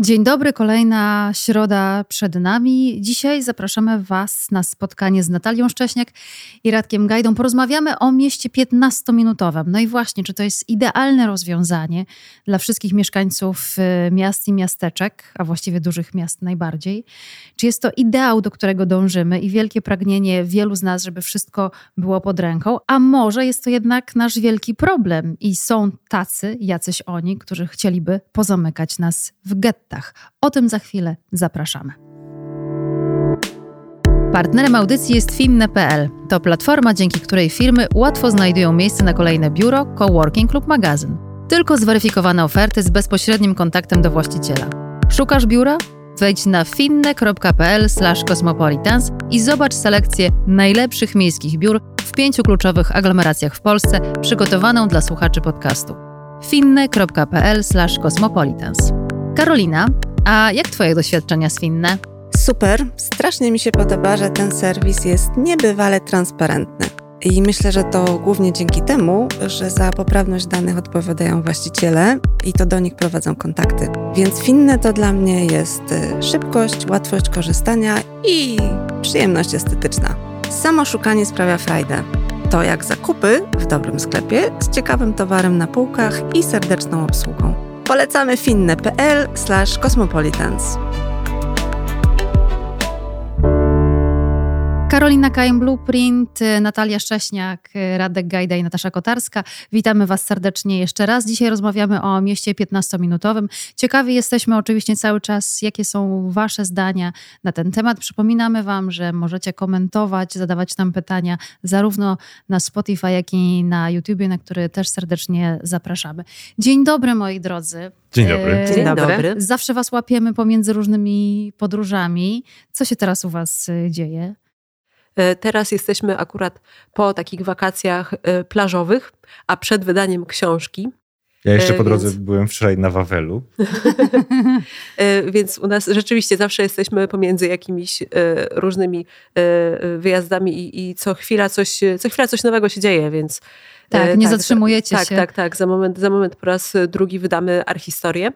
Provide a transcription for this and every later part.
Dzień dobry, kolejna środa przed nami. Dzisiaj zapraszamy Was na spotkanie z Natalią Szcześniak i Radkiem Gajdą. Porozmawiamy o mieście 15-minutowym. No i właśnie, czy to jest idealne rozwiązanie dla wszystkich mieszkańców y, miast i miasteczek, a właściwie dużych miast najbardziej? Czy jest to ideał, do którego dążymy i wielkie pragnienie wielu z nas, żeby wszystko było pod ręką? A może jest to jednak nasz wielki problem i są tacy, jacyś oni, którzy chcieliby pozamykać nas w getto? O tym za chwilę zapraszamy. Partnerem audycji jest Finne.pl. To platforma, dzięki której firmy łatwo znajdują miejsce na kolejne biuro, coworking lub magazyn. Tylko zweryfikowane oferty z bezpośrednim kontaktem do właściciela. Szukasz biura? Wejdź na finne.pl/cosmopolitans i zobacz selekcję najlepszych miejskich biur w pięciu kluczowych aglomeracjach w Polsce, przygotowaną dla słuchaczy podcastu. finne.pl/cosmopolitans. Karolina, a jak Twoje doświadczenia z Finne? Super, strasznie mi się podoba, że ten serwis jest niebywale transparentny. I myślę, że to głównie dzięki temu, że za poprawność danych odpowiadają właściciele i to do nich prowadzą kontakty. Więc Finne to dla mnie jest y, szybkość, łatwość korzystania i przyjemność estetyczna. Samo szukanie sprawia frajdę. To jak zakupy w dobrym sklepie z ciekawym towarem na półkach i serdeczną obsługą. Polecamy finne.pl cosmopolitans. Karolina Kajem Blueprint, Natalia Szcześniak, Radek Gajda i Natasza Kotarska. Witamy Was serdecznie jeszcze raz. Dzisiaj rozmawiamy o mieście 15-minutowym. Ciekawi jesteśmy oczywiście cały czas, jakie są Wasze zdania na ten temat. Przypominamy Wam, że możecie komentować, zadawać nam pytania zarówno na Spotify, jak i na YouTube, na który też serdecznie zapraszamy. Dzień dobry, moi drodzy. Dzień dobry. E, Dzień dobry. Zawsze Was łapiemy pomiędzy różnymi podróżami. Co się teraz u Was dzieje? E, teraz jesteśmy akurat po takich wakacjach e, plażowych, a przed wydaniem książki. Ja jeszcze po drodze więc... byłem wczoraj na Wawelu. Więc u nas rzeczywiście zawsze jesteśmy pomiędzy jakimiś różnymi wyjazdami i, i co, chwila coś, co chwila coś nowego się dzieje, więc. Tak, nie tak, zatrzymujecie tak, się. Tak, tak, tak. Za moment, za moment po raz drugi wydamy Arhistorię,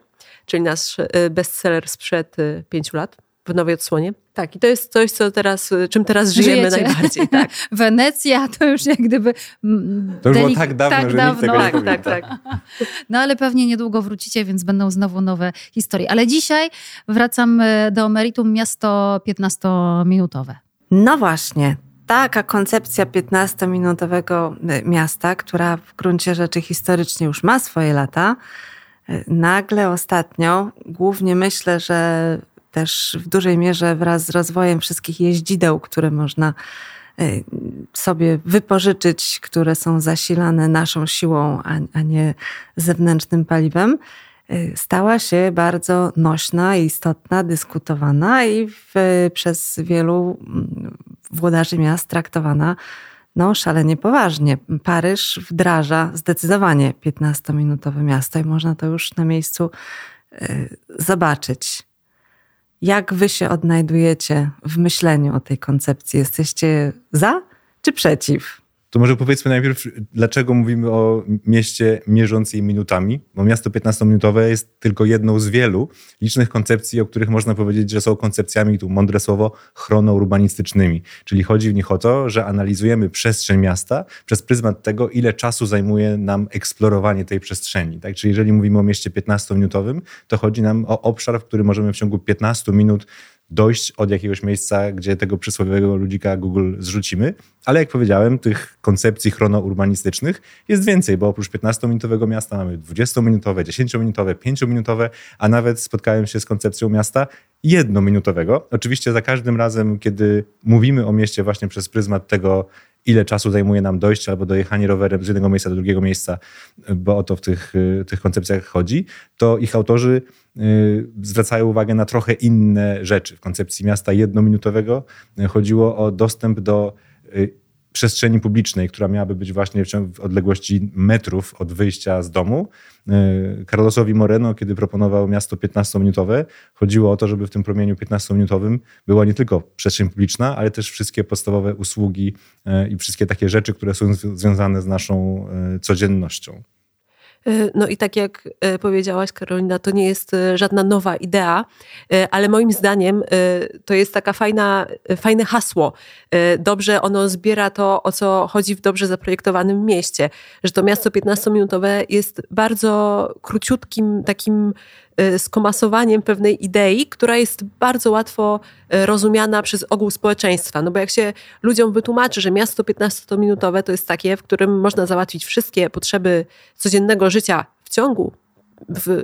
czyli nasz bestseller sprzed pięciu lat w nowej odsłonie. Tak, i to jest coś, co teraz, czym teraz żyjemy Żyjecie. najbardziej. Tak. Wenecja to już jak gdyby. To już było tak dawno, tak że dawno. nikt tego tak, tak, tak. No ale pewnie niedługo wrócicie, więc będą znowu nowe historie. Ale dzisiaj wracam do meritum miasto 15-minutowe. No właśnie. Taka koncepcja 15-minutowego y, miasta, która w gruncie rzeczy historycznie już ma swoje lata, y, nagle ostatnio, głównie myślę, że też w dużej mierze wraz z rozwojem wszystkich jeździdeł, które można y, sobie wypożyczyć, które są zasilane naszą siłą, a, nie zewnętrznym paliwem, y, stała się bardzo nośna, istotna, dyskutowana i w, przez wielu mm, włodarzy miast traktowana no, szalenie poważnie. Paryż wdraża zdecydowanie 15-minutowe miasto i można to już na miejscu y, zobaczyć. Jak wy się odnajdujecie w myśleniu o tej koncepcji? Jesteście za czy przeciw? To może powiedzmy najpierw, dlaczego mówimy o mieście mierzącej minutami, bo miasto 15-minutowe jest tylko jedną z wielu licznych koncepcji, o których można powiedzieć, że są koncepcjami, tu mądre słowo, chronourbanistycznymi. Czyli chodzi w nich o to, że analizujemy przestrzeń miasta przez pryzmat tego, ile czasu zajmuje nam eksplorowanie tej przestrzeni. Tak? Czyli jeżeli mówimy o mieście 15-minutowym, to chodzi nam o obszar, w którym możemy w ciągu 15 minut dojść od jakiegoś miejsca, gdzie tego przysłowiowego ludzika Google zrzucimy. Ale jak powiedziałem, tych koncepcji chronourbanistycznych jest więcej, bo oprócz 15-minutowego miasta mamy 20-minutowe, 10-minutowe, 5-minutowe, a nawet spotkałem się z koncepcją miasta jednominutowego. Oczywiście za każdym razem, kiedy mówimy o mieście właśnie przez pryzmat tego, ile czasu zajmuje nam dojście albo dojechanie rowerem z jednego miejsca do drugiego miejsca, bo o to w tych, tych koncepcjach chodzi, to ich autorzy y, zwracają uwagę na trochę inne rzeczy. W koncepcji miasta jednominutowego chodziło o dostęp do y, przestrzeni publicznej, która miałaby być właśnie w odległości metrów od wyjścia z domu. E, Carlosowi Moreno, kiedy proponował miasto 15-minutowe, chodziło o to, żeby w tym promieniu 15-minutowym była nie tylko przestrzeń publiczna, ale też wszystkie podstawowe usługi e, i wszystkie takie rzeczy, które są związane z naszą e, codziennością. E, no i tak jak e, powiedziałaś, Karolina, to nie jest e, żadna nowa idea, ale moim zdaniem to jest taka fajna, fajne hasło. Dobrze ono zbiera to, o co chodzi w dobrze zaprojektowanym mieście, że to miasto 15-minutowe jest bardzo króciutkim takim skomasowaniem pewnej idei, która jest bardzo łatwo rozumiana przez ogół społeczeństwa. No bo jak się ludziom wytłumaczy, że miasto 15-minutowe to jest takie, w którym można załatwić wszystkie potrzeby codziennego życia w ciągu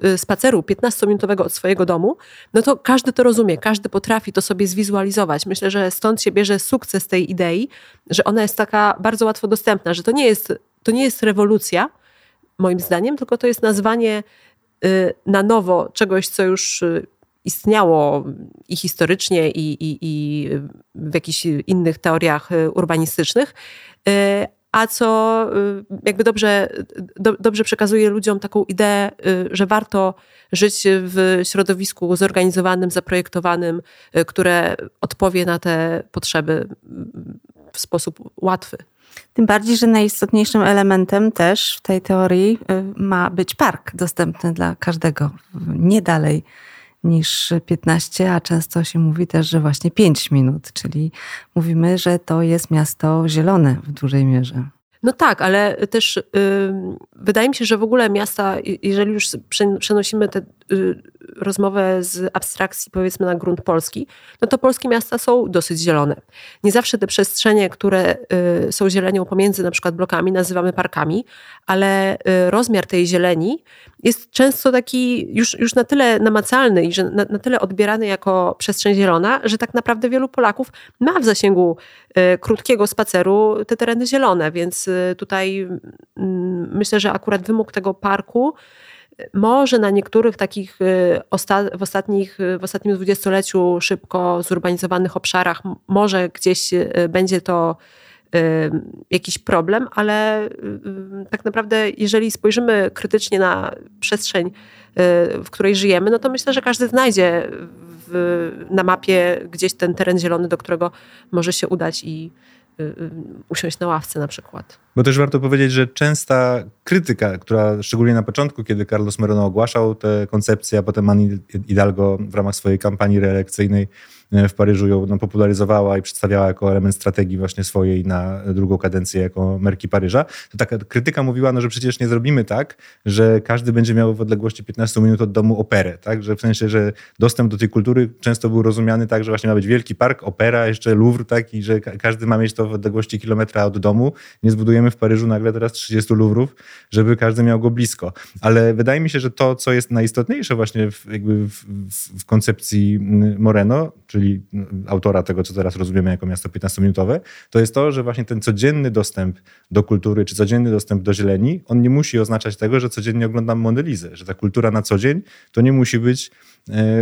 y, spaceru 15-minutowego od swojego domu, no to każdy to rozumie, każdy potrafi to sobie zwizualizować. Myślę, że stąd się bierze sukces tej idei, że ona jest taka bardzo łatwo dostępna, że to nie jest, to nie jest rewolucja, moim zdaniem, tylko to jest nazwanie y, na nowo czegoś, co już y, istniało i historycznie, i, i, i w jakichś innych teoriach urbanistycznych, a co y, jakby dobrze, do, dobrze przekazuje ludziom taką ideę, y, że warto żyć w środowisku zorganizowanym, zaprojektowanym, y, które odpowie na te potrzeby w sposób łatwy. Tym bardziej, że najistotniejszym elementem też w tej teorii ma być park dostępny dla każdego, nie dalej niż 15, a często się mówi też, że właśnie 5 minut, czyli mówimy, że to jest miasto zielone w dużej mierze. No tak, ale też wydaje mi się, że w ogóle miasta, jeżeli już przenosimy y, rozmowę z abstrakcji powiedzmy na grunt polski, no to polskie miasta są dosyć zielone. Nie zawsze te przestrzenie, które y, są zielenią pomiędzy na przykład blokami nazywamy parkami, ale y, rozmiar tej zieleni jest często taki już, już na tyle namacalny i że na, na tyle odbierany jako przestrzeń zielona, że tak naprawdę wielu Polaków ma w zasięgu krótkiego spaceru te tereny zielone, więc tutaj mm, myślę, że akurat wymóg tego parku może na niektórych takich y, w, ostatnich, w ostatnim dwudziestoleciu szybko zurbanizowanych obszarach może gdzieś y, będzie to y, jakiś problem, ale tak naprawdę jeżeli spojrzymy krytycznie na przestrzeń, w której żyjemy, no to myślę, że każdy znajdzie w, na mapie gdzieś ten teren zielony, do którego może się udać i usiąść na ławce na przykład. Bo też warto powiedzieć, że częsta krytyka, która szczególnie na początku, kiedy Carlos Merono ogłaszał tę koncepcję, a potem Anne Hidalgo w ramach swojej kampanii reelekcyjnej w Paryżu ją no, popularyzowała i przedstawiała jako element strategii właśnie swojej na drugą kadencję jako merki Paryża, to taka krytyka mówiła, no, że przecież nie zrobimy tak, że każdy będzie miał w odległości 15 minut od domu operę, tak? Że w sensie, że dostęp do tej kultury często był rozumiany tak, że właśnie ma być wielki park, opera, jeszcze Louvre, tak? I że każdy ma mieć to w odległości kilometra od domu. Nie zbudujemy w Paryżu nagle teraz 30 Louvrów, żeby każdy miał go blisko. Ale wydaje mi się, że to, co jest najistotniejsze właśnie w, jakby w, w, w koncepcji Moreno, czyli autora tego, co teraz rozumiemy jako miasto 15-minutowe, to jest to, że właśnie ten codzienny dostęp do kultury, czy codzienny dostęp do zieleni, on nie musi oznaczać tego, że codziennie oglądam Mondelizę, że ta kultura na co dzień to nie musi być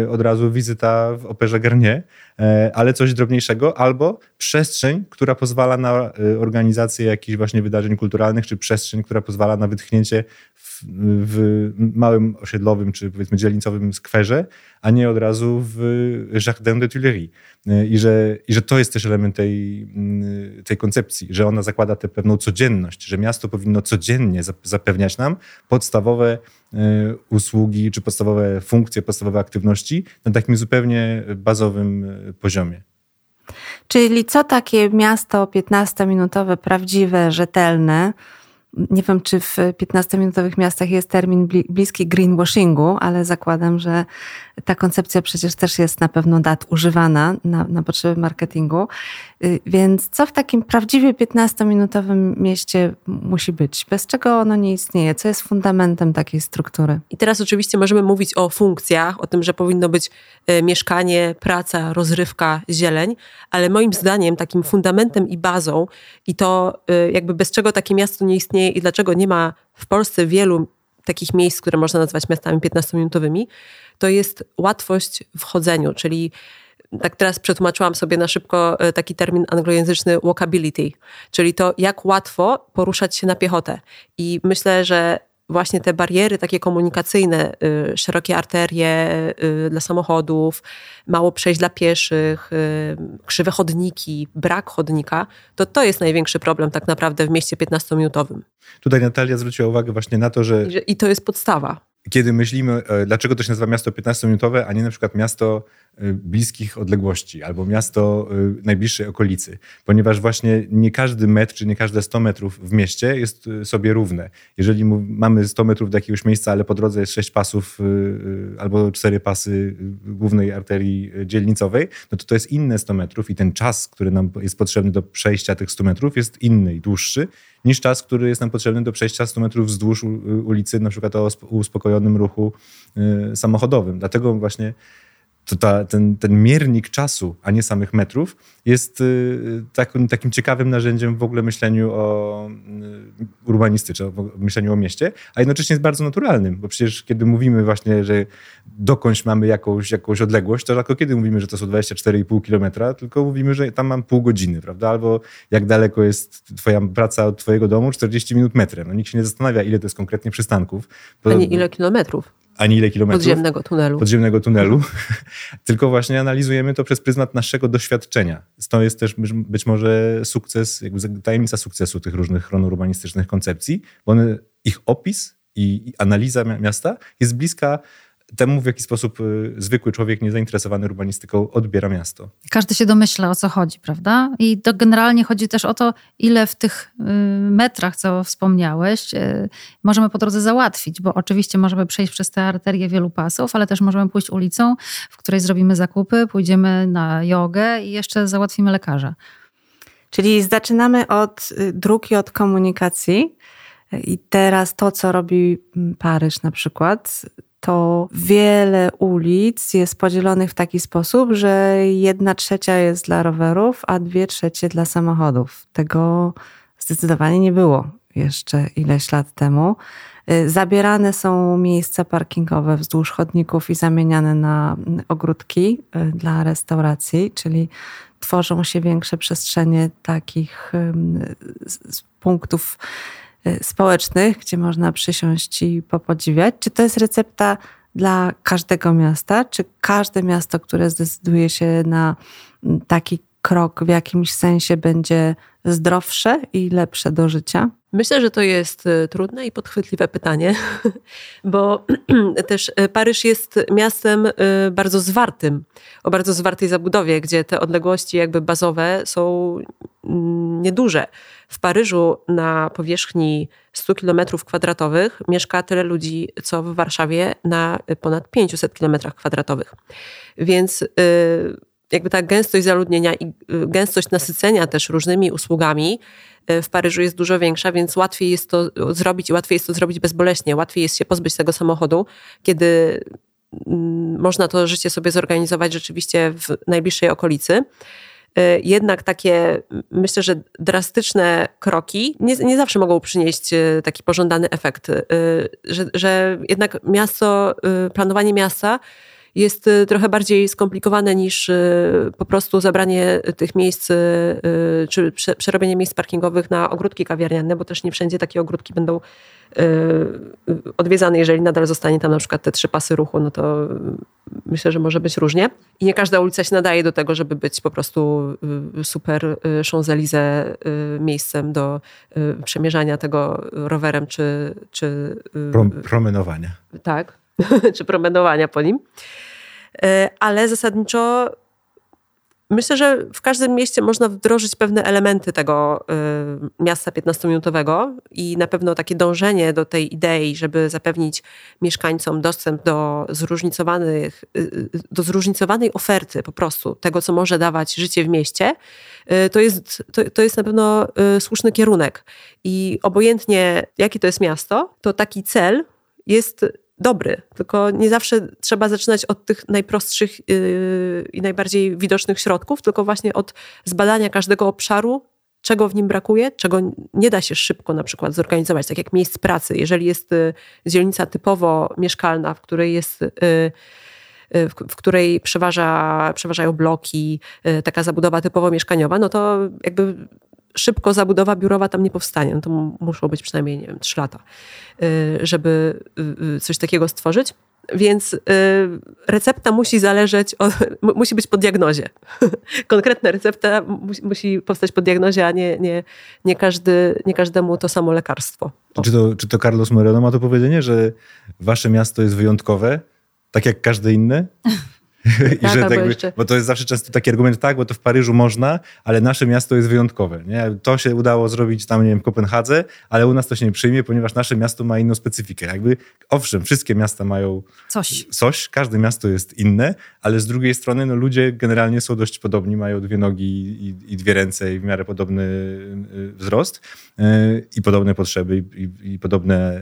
od razu wizyta w operze Garnier, e, ale coś drobniejszego, albo przestrzeń, która pozwala na e, organizację jakichś właśnie wydarzeń kulturalnych, czy przestrzeń, która pozwala na wytchnięcie w, w małym osiedlowym, czy powiedzmy dzielnicowym skwerze, a nie od razu w Jardin de Tuileries. I że, I że to jest też element tej, tej koncepcji, że ona zakłada tę pewną codzienność, że miasto powinno codziennie zapewniać nam podstawowe e, usługi, czy podstawowe funkcje, podstawowe aktywności na takim zupełnie bazowym e, poziomie. Czyli co takie miasto 15-minutowe, prawdziwe, rzetelne, nie wiem, czy w 15-minutowych miastach jest termin bliski greenwashingu, ale zakładam, że ta koncepcja przecież też jest na pewno dat używana na, na potrzeby marketingu. Y, więc co w takim prawdziwie 15-minutowym mieście musi być? Bez czego ono nie istnieje? Co jest fundamentem takiej struktury? I teraz oczywiście możemy mówić o funkcjach, o tym, że powinno być e, mieszkanie, praca, rozrywka, zieleń, ale moim zdaniem takim fundamentem i bazą i to e, jakby bez czego takie miasto nie istnieje i dlaczego nie ma w Polsce wielu takich miejsc, które można nazwać miastami 15-minutowymi, to jest łatwość w chodzeniu, czyli tak teraz przetłumaczyłam sobie na szybko e, taki termin anglojęzyczny walkability, czyli to jak łatwo poruszać się na piechotę. I myślę, że właśnie te bariery takie komunikacyjne, y, szerokie arterie y, dla samochodów, mało przejść dla pieszych, y, krzywe chodniki, brak chodnika, to to jest największy problem tak naprawdę w mieście 15-minutowym. Tutaj Natalia zwróciła uwagę właśnie na to, że... I, I to jest podstawa kiedy myślimy, e, dlaczego to się nazywa miasto 15-minutowe, a nie na przykład miasto e, bliskich odległości albo miasto e, najbliższej okolicy, ponieważ właśnie nie każdy metr czy nie każde 100 metrów w mieście jest sobie równe. Jeżeli mamy 100 metrów do jakiegoś miejsca, ale po drodze jest 6 pasów albo 4 pasy głównej arterii dzielnicowej, no to to jest inne 100 metrów i ten czas, który nam jest potrzebny do przejścia tych 100 metrów jest inny i dłuższy niż czas, który jest nam potrzebny do przejścia 100 metrów wzdłuż ulicy, na przykład o ruchu y, samochodowym. Dlatego właśnie to ta, ten, ten miernik czasu, a nie samych metrów, jest y, takim, takim ciekawym narzędziem w ogóle myśleniu o y, urbanistycznym, myśleniu o mieście, a jednocześnie jest bardzo naturalnym, bo przecież kiedy mówimy właśnie, że dokądś mamy jakąś, jakąś odległość, to tylko kiedy mówimy, że to są 24,5 kilometra, tylko mówimy, że tam mam pół godziny, prawda? Albo jak daleko jest twoja praca od twojego domu, 40 minut metrem. No, nikt się nie zastanawia, ile to jest konkretnie przystanków. Bo, a nie ile kilometrów ani ile kilometrów. Podziemnego tunelu. Podziemnego tunelu. Tylko właśnie analizujemy to przez pryzmat naszego doświadczenia. To jest też być może sukces, jakby tajemnica sukcesu tych różnych chronurbanistycznych koncepcji, bo one, ich opis i analiza miasta jest bliska temu, w jaki sposób y, zwykły człowiek niezainteresowany urbanistyką odbiera miasto. Każdy się domyśla, o co chodzi, prawda? I to generalnie chodzi też o to, ile w tych y, metrach, co wspomniałeś, y, możemy po drodze załatwić, bo oczywiście możemy przejść przez te arterie wielu pasów, ale też możemy pójść ulicą, w której zrobimy zakupy, pójdziemy na jogę i jeszcze załatwimy lekarza. Czyli zaczynamy od dróg i od komunikacji. I teraz to, co robi mm, Paryż na przykład, to wiele ulic jest podzielonych w taki sposób, że jedna trzecia jest dla rowerów, a dwie trzecie dla samochodów. Tego zdecydowanie nie było jeszcze ileś lat temu. Y, zabierane są miejsca parkingowe wzdłuż chodników i zamieniane na ogródki y, dla restauracji, czyli tworzą się większe przestrzenie takich punktów społecznych, gdzie można przysiąść i popodziwiać. Czy to jest recepta dla każdego miasta? Czy każde miasto, które zdecyduje się na mm, taki krok w jakimś sensie będzie zdrowsze i lepsze do życia? Myślę, że to jest y, trudne i podchwytliwe pytanie, bo też y, Paryż jest miastem bardzo zwartym, o bardzo zwartej zabudowie, gdzie te odległości jakby bazowe są mm, nieduże. W Paryżu na powierzchni 100 km kwadratowych mieszka tyle ludzi, co w Warszawie na ponad 500 km kwadratowych. Więc y, jakby ta gęstość zaludnienia i y, gęstość nasycenia też różnymi usługami y, w Paryżu jest dużo większa, więc łatwiej jest to zrobić i łatwiej jest to zrobić bezboleśnie. Łatwiej jest się pozbyć tego samochodu, kiedy mm, można to życie sobie zorganizować rzeczywiście w najbliższej okolicy. Y, jednak takie, myślę, że drastyczne kroki nie, nie zawsze mogą przynieść y, taki pożądany efekt, y, że, że jednak miasto, planowanie miasta jest trochę bardziej skomplikowane niż po prostu zabranie tych miejsc, czy przerobienie miejsc parkingowych na ogródki kawiarniane, bo też nie wszędzie takie ogródki będą odwiedzany, jeżeli nadal zostanie tam na przykład te trzy pasy ruchu, no to myślę, że może być różnie. I nie każda ulica się nadaje do tego, żeby być po prostu y, super y, Champs-Élysées miejscem do przemierzania tego rowerem czy... czy promenowania. Tak, czy promenowania po nim. Ale zasadniczo Myślę, że w każdym mieście można wdrożyć pewne elementy tego y, miasta 15-minutowego i na pewno takie dążenie do tej idei, żeby zapewnić mieszkańcom dostęp do zróżnicowanych, y, y do zróżnicowanej oferty po prostu tego, co może dawać życie w mieście, y, to, jest, to, to jest na pewno y, słuszny kierunek. I obojętnie jakie to jest miasto, to taki cel jest dobry, tylko nie zawsze trzeba zaczynać od tych najprostszych yy, i najbardziej widocznych środków, tylko właśnie od zbadania każdego obszaru, czego w nim brakuje, czego nie da się szybko na przykład zorganizować, tak jak miejsc pracy. Jeżeli jest y, dzielnica typowo mieszkalna, w której jest y, y, w której przeważa, przeważają bloki, taka zabudowa typowo mieszkaniowa, no to jakby szybko zabudowa biurowa tam nie powstanie. No to muszą być przynajmniej, nie wiem, trzy lata, żeby coś takiego stworzyć. Więc y, recepta musi zależeć, od, musi być po diagnozie. Konkretna recepta musi, musi powstać po diagnozie, a nie, nie, nie, każdy, nie każdemu to samo lekarstwo. Czy to, czy to Carlos Moreno ma to powiedzenie, że wasze miasto jest wyjątkowe, tak jak każde inne? I tak, że tak jakby, jeszcze... Bo to jest zawsze często taki argument, tak, bo to w Paryżu można, ale nasze miasto jest wyjątkowe. Nie? To się udało zrobić tam, nie wiem, w Kopenhadze, ale u nas to się nie przyjmie, ponieważ nasze miasto ma inną specyfikę. Jakby, owszem, wszystkie miasta mają coś. coś, każde miasto jest inne, ale z drugiej strony no, ludzie generalnie są dość podobni, mają dwie nogi i, i dwie ręce i w miarę podobny y, wzrost yy, i podobne potrzeby i, i, podobne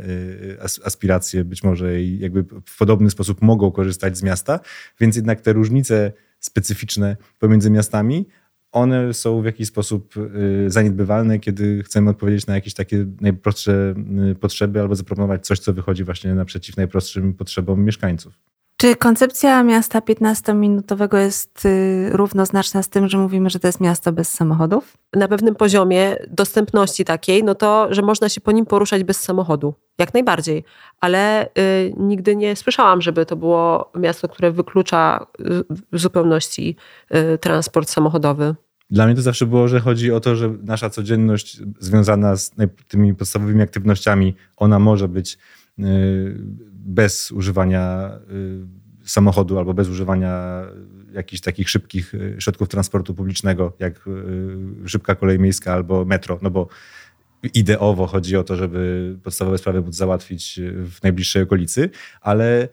yy, aspiracje być może i jakby w podobny sposób mogą korzystać z miasta, więc jednak jednak te różnice specyficzne pomiędzy miastami, one są w jakiś sposób y, zaniedbywalne, kiedy chcemy odpowiedzieć na jakieś takie najprostsze y, potrzeby albo zaproponować coś, co wychodzi właśnie naprzeciw najprostszym potrzebom mieszkańców. Czy koncepcja miasta 15-minutowego jest y, równoznaczna z tym, że mówimy, że to jest miasto bez samochodów? Na pewnym poziomie dostępności takiej, no to, że można się po nim poruszać bez samochodu. Jak najbardziej. Ale y, nigdy nie słyszałam, żeby to było miasto, które wyklucza w zupełności y, transport samochodowy. Dla mnie to zawsze było, że chodzi o to, że nasza codzienność związana z tymi podstawowymi aktywnościami, ona może być y, bez używania y, samochodu albo bez używania jakichś takich szybkich y, środków transportu publicznego, jak szybka kolej miejska albo metro, no bo ideowo chodzi o to, żeby podstawowe sprawy móc załatwić w najbliższej okolicy, ale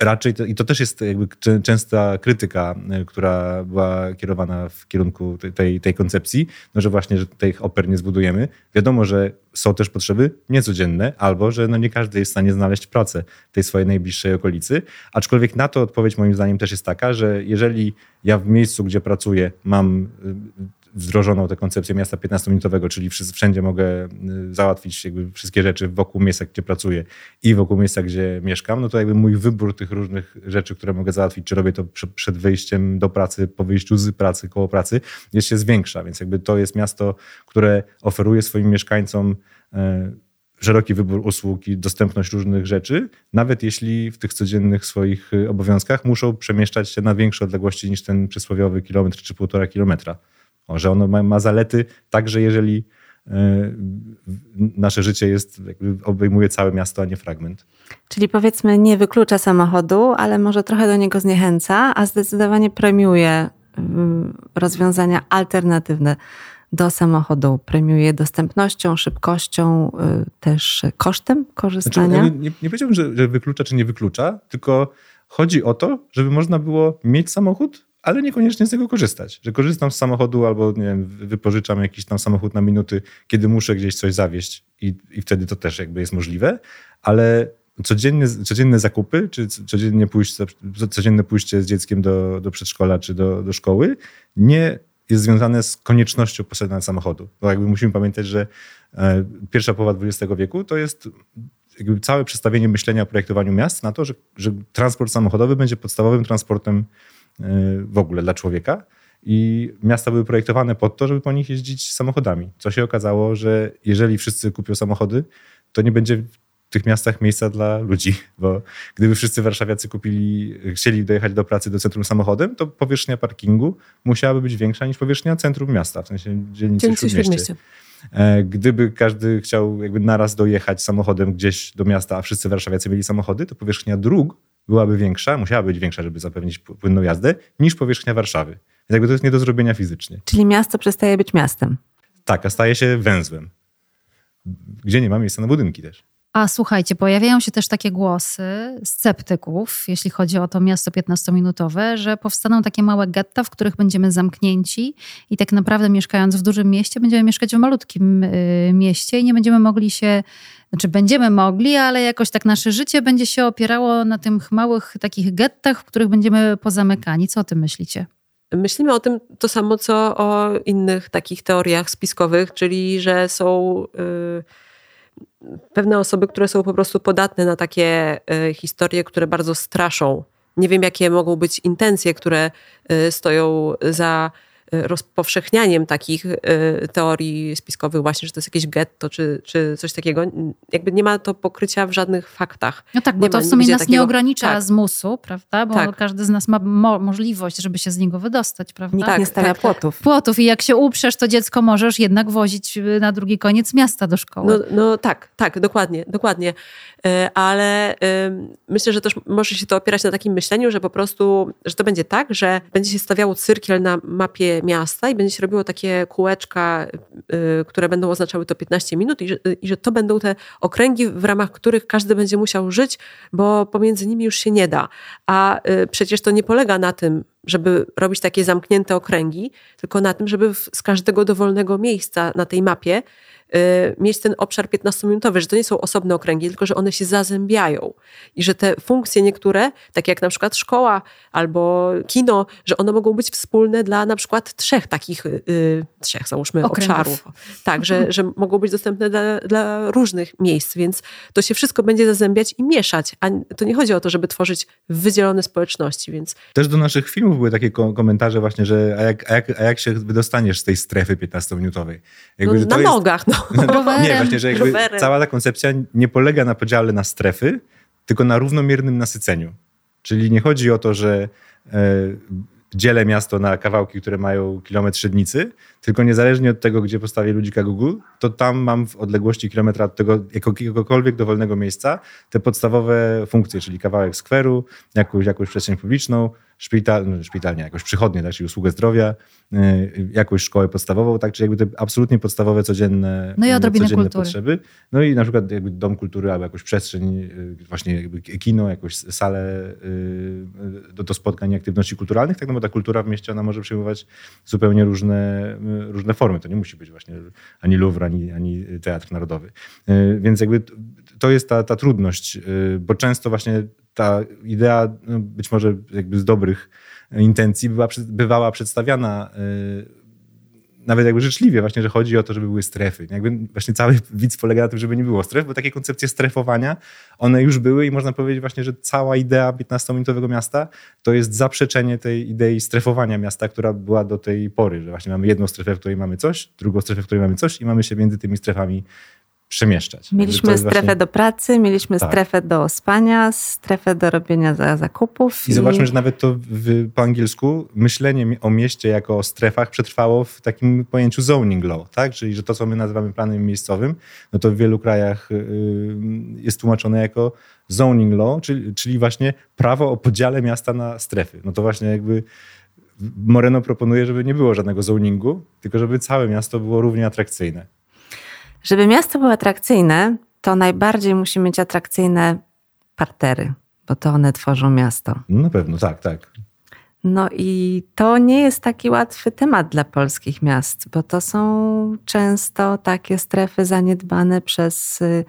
raczej, to, i to też jest jakby częsta krytyka, e, która była kierowana w kierunku tej, tej koncepcji, no że właśnie, że tych oper nie zbudujemy. Wiadomo, że są też potrzeby niecodzienne, albo że no nie każdy jest w stanie znaleźć pracę w tej swojej najbliższej okolicy. Aczkolwiek na to odpowiedź moim zdaniem też jest taka, że jeżeli ja w miejscu, gdzie pracuję, mam wdrożoną tę koncepcję miasta 15-minutowego, czyli wszędzie mogę y, załatwić jakby wszystkie rzeczy wokół miejsca, gdzie pracuję i wokół miejsca, gdzie mieszkam, no to jakby mój wybór tych różnych rzeczy, które mogę załatwić, czy robię to przed wyjściem do pracy, po wyjściu z pracy, koło pracy, jest się zwiększa. Więc jakby to jest miasto, które oferuje swoim mieszkańcom e, szeroki wybór usług i dostępność różnych rzeczy, nawet jeśli w tych codziennych swoich y, obowiązkach muszą przemieszczać się na większe odległości niż ten przysłowiowy kilometr czy półtora kilometra. Że ono ma, ma zalety także jeżeli y, nasze życie jest, obejmuje całe miasto, a nie fragment. Czyli powiedzmy nie wyklucza samochodu, ale może trochę do niego zniechęca, a zdecydowanie premiuje y, rozwiązania alternatywne do samochodu. Premiuje dostępnością, szybkością, y, też kosztem korzystania. Znaczy, nie, nie, nie powiedziałbym, że, że wyklucza czy nie wyklucza, tylko chodzi o to, żeby można było mieć samochód, ale niekoniecznie z tego korzystać. Że korzystam z samochodu albo nie wiem, wypożyczam jakiś tam samochód na minuty, kiedy muszę gdzieś coś zawieźć i, i wtedy to też jakby jest możliwe, ale codziennie, codzienne zakupy, czy codziennie pójście, codzienne pójście z dzieckiem do, do przedszkola czy do, do szkoły nie jest związane z koniecznością posiadania samochodu. Bo jakby musimy pamiętać, że e, pierwsza połowa XX wieku to jest jakby całe przestawienie myślenia o projektowaniu miast na to, że, że transport samochodowy będzie podstawowym transportem w ogóle dla człowieka. I miasta były projektowane pod to, żeby po nich jeździć samochodami. Co się okazało, że jeżeli wszyscy kupią samochody, to nie będzie w tych miastach miejsca dla ludzi, bo gdyby wszyscy warszawiacy kupili, chcieli dojechać do pracy do centrum samochodem, to powierzchnia parkingu musiałaby być większa niż powierzchnia centrum miasta, w sensie dzielnicy, śródmieście. E, gdyby każdy chciał jakby naraz dojechać samochodem gdzieś do miasta, a wszyscy warszawiacy mieli samochody, to powierzchnia dróg byłaby większa, musiała być większa, żeby zapewnić płynną jazdę, niż powierzchnia Warszawy. Więc jakby to jest nie do zrobienia fizycznie. Czyli miasto przestaje być miastem. Tak, a staje się węzłem, gdzie nie ma miejsca na budynki też. A słuchajcie, pojawiają się też takie głosy sceptyków, jeśli chodzi o to miasto 15-minutowe, że powstaną takie małe getta, w których będziemy zamknięci i tak naprawdę mieszkając w dużym mieście, będziemy mieszkać w malutkim y, mieście i nie będziemy mogli się, znaczy będziemy mogli, ale jakoś tak nasze życie będzie się opierało na tych małych takich gettach, w których będziemy pozamykani. Co o tym myślicie? Myślimy o tym to samo, co o innych takich teoriach spiskowych, czyli że są... Yy pewne osoby, które są po prostu podatne na takie e, historie, które bardzo straszą. Nie wiem, jakie mogą być intencje, które e, stoją za rozpowszechnianiem takich teorii spiskowych właśnie, że to jest jakieś getto czy, czy coś takiego. Jakby nie ma to pokrycia w żadnych faktach. No tak, bo nie to w sumie nas takiego... nie ogranicza tak. z musu, prawda? Bo tak. każdy z nas ma mo możliwość, żeby się z niego wydostać, prawda? Nikt tak, nie stawia tak, płotów. Płotów i jak się uprzesz, to dziecko możesz jednak wozić na drugi koniec miasta do szkoły. No, no tak, tak, dokładnie, dokładnie. E, ale myślę, że też może się to opierać na takim myśleniu, że po prostu, że to będzie tak, że będzie się stawiało cyrkiel na mapie miasta i będzie się robiło takie kółeczka, y, które będą oznaczały to 15 minut i że, i że to będą te okręgi, w ramach których każdy będzie musiał żyć, bo pomiędzy nimi już się nie da. A y, przecież to nie polega na tym, żeby robić takie zamknięte okręgi, tylko na tym, żeby z każdego dowolnego miejsca na tej mapie Y, mieć ten obszar 15-minutowy, że to nie są osobne okręgi, tylko że one się zazębiają i że te funkcje niektóre, takie jak na przykład szkoła albo kino, że one mogą być wspólne dla na przykład trzech takich, yy, trzech załóżmy Okręgów. obszarów. Tak, że, że mogą być dostępne dla, dla różnych miejsc, więc to się wszystko będzie zazębiać i mieszać, a to nie chodzi o to, żeby tworzyć wydzielone społeczności, więc... Też do naszych filmów były takie komentarze właśnie, że a jak, a jak, a jak się wydostaniesz z tej strefy 15-minutowej? Jakby, no, na jest... nogach, no. nie, właśnie, że jakby cała ta koncepcja nie polega na podziale na strefy, tylko na równomiernym nasyceniu. Czyli nie chodzi o to, że e, dzielę miasto na kawałki, które mają kilometr średnicy, tylko niezależnie od tego, gdzie postawię ludzika Google, to tam mam w odległości kilometra od tego jakiegokolwiek dowolnego miejsca te podstawowe funkcje, czyli kawałek skweru, jakąś, jakąś przestrzeń publiczną, szpital, no, szpital nie, jakąś przychodnię, tak, czyli usługę zdrowia, y, jakąś szkołę podstawową, tak, czyli jakby te absolutnie podstawowe, codzienne, no i odrobinę codzienne kultury. potrzeby. No i na przykład jakby dom kultury albo jakąś przestrzeń, y, właśnie jakby kino, jakąś salę y, do, do spotkań i aktywności kulturalnych, tak, no bo ta kultura w mieście, ona może przyjmować zupełnie różne, różne formy. To nie musi być właśnie ani Louvre, ani, ani Teatr Narodowy. Więc jakby to jest ta, ta trudność, bo często właśnie ta idea, no, być może jakby z dobrych intencji, była, bywała przedstawiana y, nawet jakby życzliwie właśnie, że chodzi o to, żeby były strefy. Jakby właśnie cały widz polega na tym, żeby nie było stref, bo takie koncepcje strefowania, one już były i można powiedzieć właśnie, że cała idea 15-minutowego miasta to jest zaprzeczenie tej idei strefowania miasta, która była do tej pory, że właśnie mamy jedną strefę, w której mamy coś, drugą strefę, w której mamy coś i mamy się między tymi strefami przemieszczać. Mieliśmy strefę właśnie... do pracy, mieliśmy tak. strefę do spania, strefę do robienia zakupów. I, i... zobaczmy, że nawet to w, po angielsku myślenie o mieście jako o strefach przetrwało w takim pojęciu zoning law, tak? Czyli, że to, co my nazywamy planem miejscowym, no to w wielu krajach yy, jest tłumaczone jako zoning law, czyli, czyli właśnie prawo o podziale miasta na strefy. No to właśnie jakby Moreno proponuje, żeby nie było żadnego zoningu, tylko żeby całe miasto było równie atrakcyjne. Żeby miasto było atrakcyjne, to najbardziej musi mieć atrakcyjne partery, bo to one tworzą miasto. No na pewno, tak, tak. No i to nie jest taki łatwy temat dla polskich miast, bo to są często takie strefy zaniedbane przez y,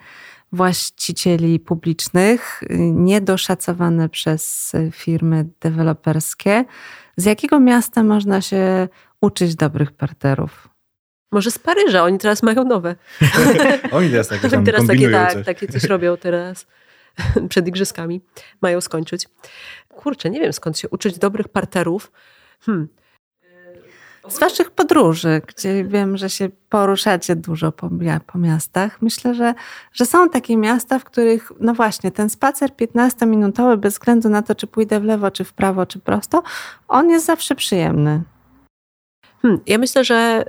właścicieli publicznych, y, niedoszacowane przez y, firmy deweloperskie. Z jakiego miasta można się uczyć dobrych parterów? Może z Paryża, oni teraz mają nowe. oni teraz takie tam teraz takie, tak, coś. takie coś robią teraz przed igrzyskami. Mają skończyć. Kurczę, nie wiem skąd się uczyć dobrych parterów. Hmm. Z waszych podróży, gdzie wiem, że się poruszacie dużo po, po, miastach, myślę, że, że są takie miasta, w których, no właśnie, ten spacer 15-minutowy, bez względu na to, czy pójdę w lewo, czy w prawo, czy prosto, on jest zawsze przyjemny. Hmm, ja myślę, że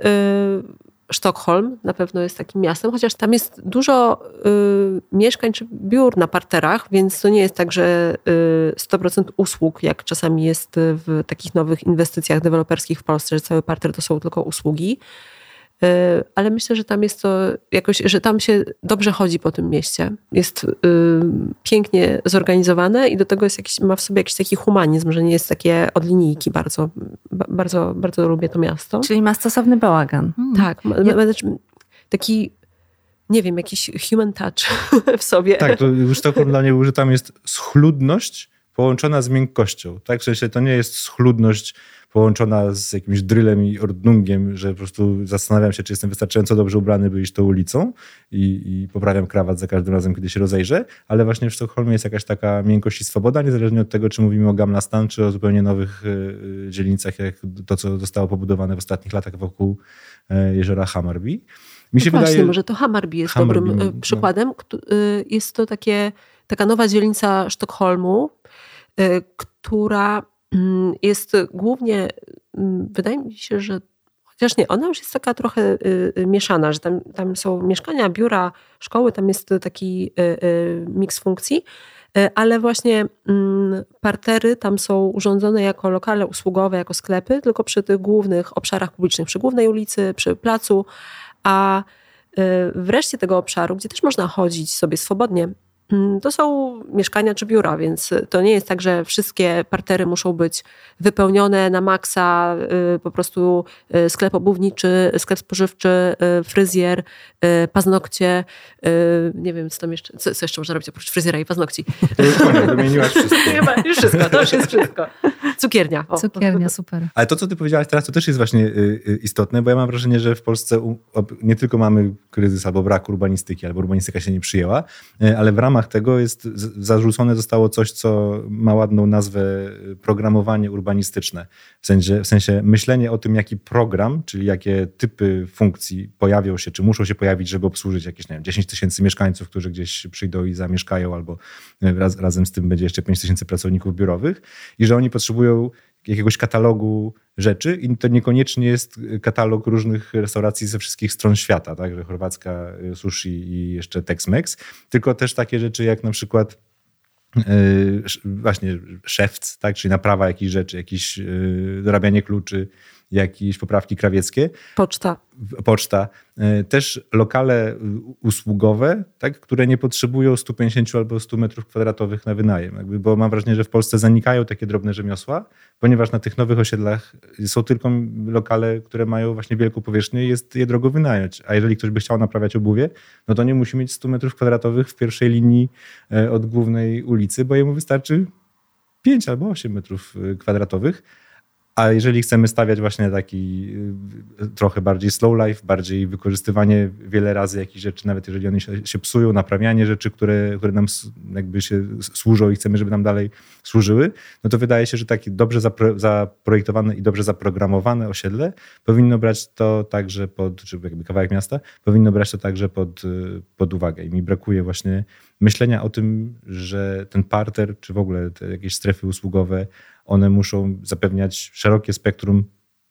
y, Sztokholm na pewno jest takim miastem, chociaż tam jest dużo y, mieszkań czy biur na parterach, więc to nie jest tak, że y, 100% usług, jak czasami jest w takich nowych inwestycjach deweloperskich w Polsce, że cały parter to są tylko usługi. E, ale myślę, że tam jest to jakoś, że tam się dobrze chodzi po tym mieście. Jest y, pięknie zorganizowane i do tego jest jakiś, ma w sobie jakiś taki humanizm, że nie jest takie od linijki bardzo, bardzo, bardzo lubię to miasto. Czyli ma stosowny bałagan. Hmm. Tak, ma, ma, taki nie wiem, jakiś human touch w sobie. Tak, to Sztokholm dla mnie był, że tam jest schludność, połączona z miękkością. Tak, w sensie to nie jest schludność połączona z jakimś drylem i ordnungiem, że po prostu zastanawiam się, czy jestem wystarczająco dobrze ubrany, by iść tą ulicą i, i poprawiam krawat za każdym razem, kiedy się rozejrzę, ale właśnie w Sztokholmie jest jakaś taka miękkość i swoboda, niezależnie od tego, czy mówimy o Gamla Stan, czy o zupełnie nowych y, dzielnicach, jak to, co zostało pobudowane w ostatnich latach wokół y, jeziora Hammarby. Mi no się właśnie, wydaje, może to Hammarby jest Hammarby, dobrym no, przykładem. No. Jest to takie, taka nowa dzielnica Sztokholmu, która Mm, jest głównie, mm, wydaje mi się, że chociaż nie, ona już jest taka trochę y, y, mieszana, że tam, tam są mieszkania, biura, szkoły, tam jest taki y, miks funkcji, ale właśnie mm, partery tam są urządzone jako lokale usługowe, jako sklepy, tylko przy tych głównych obszarach publicznych, przy głównej ulicy, przy placu, a wreszcie tego obszaru, gdzie też można chodzić sobie swobodnie, to są mieszkania czy biura, więc to nie jest tak, że wszystkie partery muszą być wypełnione na maksa, y, po prostu y, sklep obuwniczy, sklep spożywczy, y, fryzjer, paznokcie, nie wiem, co tam jeszcze, co, co jeszcze można robić oprócz fryzjera i paznokci. Wymieniłaś wszystko. Chyba już wszystko, to już jest wszystko. Cukiernia. O. Cukiernia, super. Ale to, co ty powiedziałaś teraz, to też jest właśnie istotne, bo ja mam wrażenie, że w Polsce nie tylko mamy kryzys albo brak urbanistyki, albo urbanistyka się nie przyjęła, ale w ramach tego jest zarzucone zostało coś, co ma ładną nazwę y, programowanie urbanistyczne. W sensie, w sensie myślenie o tym, jaki program, czyli jakie typy funkcji pojawią się, czy muszą się pojawić, żeby obsłużyć jakieś nie wiem, 10 tysięcy mieszkańców, którzy gdzieś przyjdą i zamieszkają, albo y, raz, razem z tym będzie jeszcze 5 tysięcy pracowników biurowych i że oni potrzebują jakiegoś katalogu rzeczy i to niekoniecznie jest katalog różnych restauracji ze wszystkich stron świata, tak, że chorwacka y, sushi i jeszcze Tex-Mex, tylko też takie rzeczy jak na przykład yy, właśnie szewc, tak, czyli naprawa jakichś rzeczy, jakieś yy, dorabianie kluczy, jakieś poprawki krawieckie. Poczta. Poczta. E, też lokale usługowe, tak, które nie potrzebują 150 albo 100 metrów kwadratowych na wynajem. Jakby, bo mam wrażenie, że w Polsce zanikają takie drobne rzemiosła, ponieważ na tych nowych osiedlach są tylko lokale, które mają właśnie wielką powierzchnię i jest je drogo wynająć. A jeżeli ktoś by chciał naprawiać obuwie, no to nie musi mieć 100 metrów kwadratowych w pierwszej linii e, od głównej ulicy, bo jemu wystarczy 5 albo 8 metrów e, kwadratowych a jeżeli chcemy stawiać właśnie taki y, trochę bardziej slow life, bardziej wykorzystywanie wiele razy jakichś rzeczy, nawet jeżeli one się, psują, naprawianie rzeczy, które, które nam jakby się służą i chcemy, żeby nam dalej służyły, no to wydaje się, że takie dobrze zapro, zaprojektowane i dobrze zaprogramowane osiedle powinno brać to także pod, czy jakby kawałek miasta, powinno brać to także pod, y, pod uwagę. I mi brakuje właśnie myślenia o tym, że ten parter, czy w ogóle te jakieś strefy usługowe, one muszą zapewniać szerokie spektrum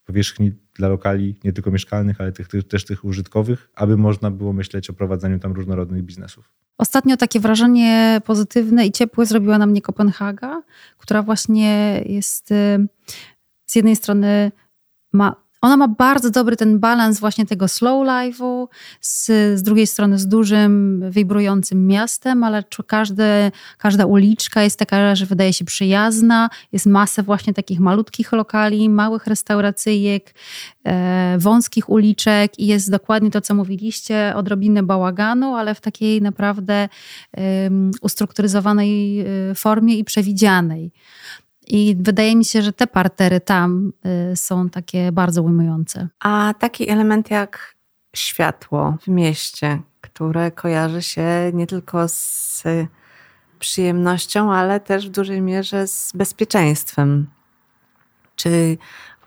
powierzchni dla lokali, nie tylko mieszkalnych, ale tych, tych, też tych użytkowych, aby można było myśleć o prowadzeniu tam różnorodnych biznesów. Ostatnio takie wrażenie pozytywne i ciepłe zrobiła na mnie Kopenhaga, która właśnie jest y, z jednej strony ma ona ma bardzo dobry ten balans właśnie tego slow life'u, z, z drugiej strony z dużym, wibrującym miastem, ale każde, każda uliczka jest taka, że wydaje się przyjazna. Jest masę właśnie takich malutkich lokali, małych restauracyjek, e, wąskich uliczek i jest dokładnie to, co mówiliście, odrobinę bałaganu, ale w takiej naprawdę e, ustrukturyzowanej formie i przewidzianej. I wydaje mi się, że te partery tam y, są takie bardzo ujmujące. A taki element jak światło w mieście, które kojarzy się nie tylko z przyjemnością, ale też w dużej mierze z bezpieczeństwem. Czy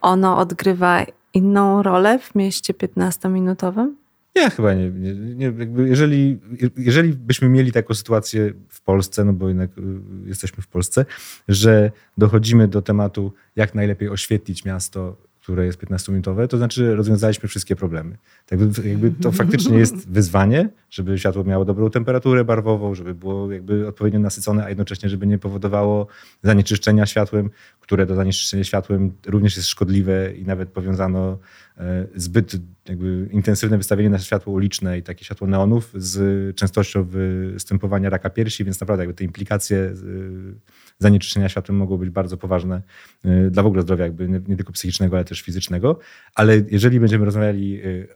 ono odgrywa inną rolę w mieście 15-minutowym? Nie, chyba nie. nie, nie jeżeli, jeżeli byśmy mieli taką sytuację w Polsce, no bo jednak y, jesteśmy w Polsce, że dochodzimy do tematu, jak najlepiej oświetlić miasto, które jest 15-minutowe, to znaczy rozwiązaliśmy wszystkie problemy. Tak jakby to faktycznie jest wyzwanie, żeby światło miało dobrą temperaturę barwową, żeby było jakby odpowiednio nasycone, a jednocześnie, żeby nie powodowało zanieczyszczenia światłem, które do zanieczyszczenia światłem również jest szkodliwe i nawet powiązano zbyt jakby intensywne wystawienie na światło uliczne i takie światło neonów z częstością występowania raka piersi, więc naprawdę jakby te implikacje zanieczyszczenia światłem mogą być bardzo poważne e, dla w ogóle zdrowia jakby nie, tylko psychicznego, ale też fizycznego. Ale jeżeli będziemy rozmawiali e,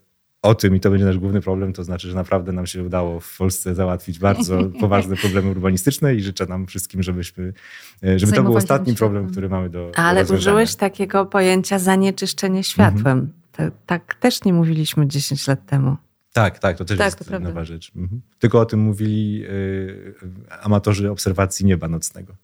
o tym i to będzie nasz główny problem, to znaczy, że naprawdę nam się udało w Polsce załatwić bardzo poważne problemy urbanistyczne i życzę nam wszystkim, żebyśmy, e, żeby to był ostatni problem, który mamy do Ale do użyłeś takiego pojęcia zanieczyszczenie światłem. Mhm. To, tak też nie mówiliśmy 10 lat temu. Tak, tak, to też tak, jest to nowa rzecz. Mhm. Tylko o tym mówili y, amatorzy obserwacji nieba nocnego.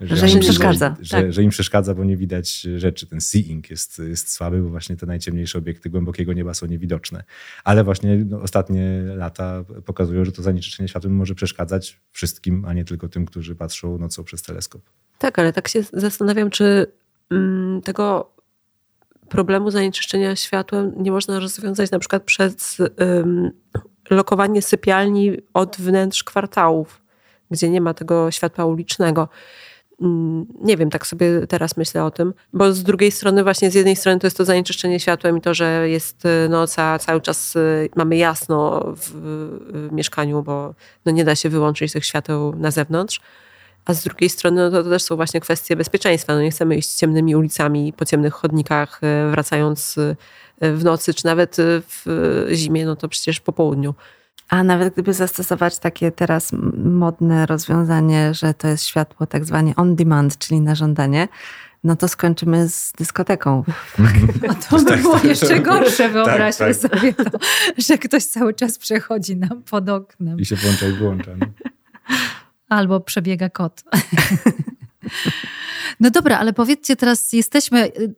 Że, że im przeszkadza. Że, tak. że, im przeszkadza, bo nie widać rzeczy. Ten seeing jest, jest słaby, bo właśnie te najciemniejsze obiekty głębokiego nieba są niewidoczne. Ale właśnie no, ostatnie lata pokazują, że to zanieczyszczenie światłem może przeszkadzać wszystkim, a nie tylko tym, którzy patrzą nocą przez teleskop. Tak, ale tak się zastanawiam, czy mm, tego problemu zanieczyszczenia światłem nie można rozwiązać na przykład przez um, lokowanie sypialni od wnętrz kwartałów, gdzie nie ma tego światła ulicznego. Mm, nie wiem, tak sobie teraz myślę o tym, bo z drugiej strony, właśnie z jednej strony to jest to zanieczyszczenie światłem i to, że jest y, noc, a cały czas y, mamy jasno w, w mieszkaniu, bo no nie da się wyłączyć tych świateł na zewnątrz. A z drugiej strony no to, to też są właśnie kwestie bezpieczeństwa. No nie chcemy iść ciemnymi ulicami, po ciemnych chodnikach, y, wracając w nocy, czy nawet w zimie, no to przecież po południu. A nawet gdyby zastosować takie teraz modne rozwiązanie, że to jest światło tak zwane on demand, czyli na żądanie, no to skończymy z dyskoteką. A to by było jeszcze gorsze, wyobraźmy tak, tak. sobie to, że ktoś cały czas przechodzi nam pod oknem. I się włącza i wyłącza. No. Albo przebiega kot. No dobra, ale powiedzcie teraz, jesteśmy, y,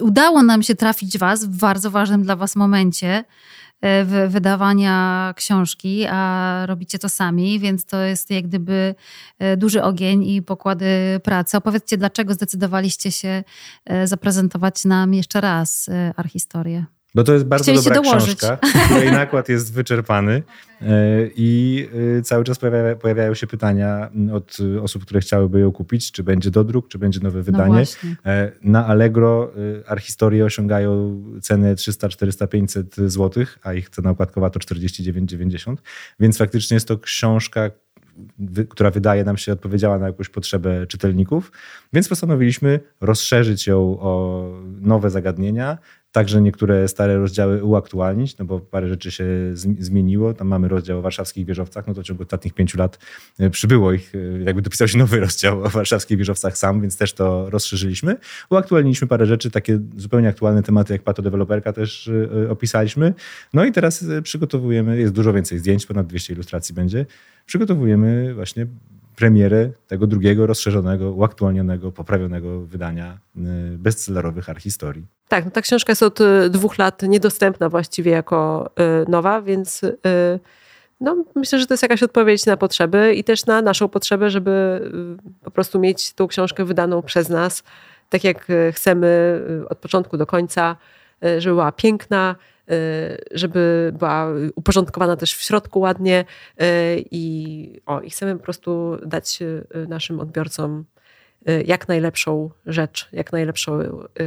udało nam się trafić was w bardzo ważnym dla was momencie, E, wydawania książki, a robicie to sami, więc to jest jak gdyby e, duży ogień i pokłady pracy. Opowiedzcie, dlaczego zdecydowaliście się e, zaprezentować nam jeszcze raz archihistorię. Bo to jest bardzo dobra książka, której nakład jest wyczerpany e, i e, cały czas pojawia, pojawiają się pytania od osób, które chciałyby ją kupić, czy będzie dodruk, czy będzie nowe no wydanie. No Na Allegro archistorie osiągają ceny 300, 400, 500 zł, a ich cena okładkowa to 49,90. Więc faktycznie jest to książka, która wydaje nam się odpowiedziała na jakąś potrzebę czytelników, więc postanowiliśmy rozszerzyć ją o nowe zagadnienia, Także niektóre stare rozdziały uaktualnić, no bo parę rzeczy się zmieniło. Tam mamy rozdział o warszawskich wieżowcach, no to w ciągu ostatnich pięciu lat e, przybyło ich, e, jakby dopisał się nowy rozdział o warszawskich wieżowcach sam, więc też to rozszerzyliśmy. Uaktualniliśmy parę rzeczy, takie zupełnie aktualne tematy, jak patodeweloperka też e, opisaliśmy. No i teraz przygotowujemy, jest dużo więcej zdjęć, ponad 200 ilustracji będzie. Przygotowujemy właśnie premierę tego drugiego, rozszerzonego, uaktualnionego, poprawionego wydania y, bestsellerowych archistorii. Tak, no ta książka jest od y, dwóch lat niedostępna właściwie jako y, nowa, więc no, myślę, że to jest jakaś odpowiedź na potrzeby i też na naszą potrzebę, żeby po prostu mieć tą książkę wydaną przez nas, tak jak chcemy od początku do końca, żeby była piękna, żeby była uporządkowana też w środku ładnie y, i, o, i chcemy po prostu dać y, naszym odbiorcom jak najlepszą rzecz, jak najlepszą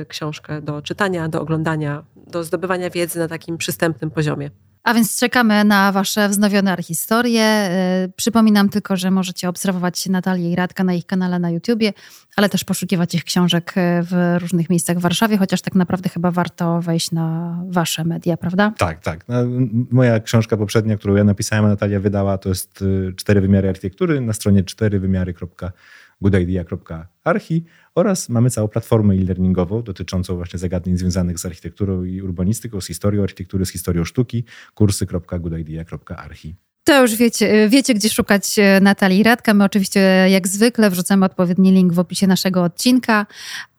książkę do czytania, do oglądania, do zdobywania wiedzy na takim przystępnym poziomie. A więc czekamy na Wasze wznowione archistorie. Y, przypominam tylko, że możecie obserwować Natalię i Radka na ich kanale na YouTubie, ale też poszukiwać ich książek y, w różnych miejscach w Warszawie, chociaż tak naprawdę chyba warto wejść na Wasze media, prawda? Tak, tak. No, moja książka poprzednia, którą ja napisałem, a Natalia wydała, to jest y, Cztery wymiary architektury na stronie czterywymiary.goodidea.archi oraz mamy całą platformę e-learningową dotyczącą właśnie zagadnień związanych z architekturą i urbanistyką, z historią architektury, z historią sztuki, kursy.goodidea.archi. To już wiecie, wiecie, gdzie szukać e, Natalii Radka. My oczywiście jak zwykle wrzucamy odpowiedni link w opisie naszego odcinka.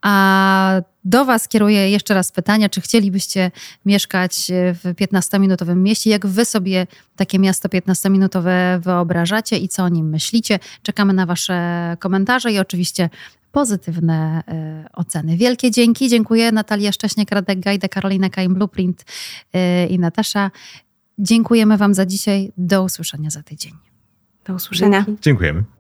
A do Was kieruję jeszcze raz pytania, czy chcielibyście mieszkać e, w 15-minutowym mieście? Jak Wy sobie takie miasto 15-minutowe wyobrażacie i co o nim myślicie? Czekamy na Wasze komentarze i oczywiście pozytywne y, oceny. Wielkie dzięki. Dziękuję Natalia Szcześniak, Radek Gajda, Karolina Kaim Blueprint y, i Natasza. Dziękujemy Wam za dzisiaj. Do usłyszenia za tydzień. Do usłyszenia. Dziękujemy.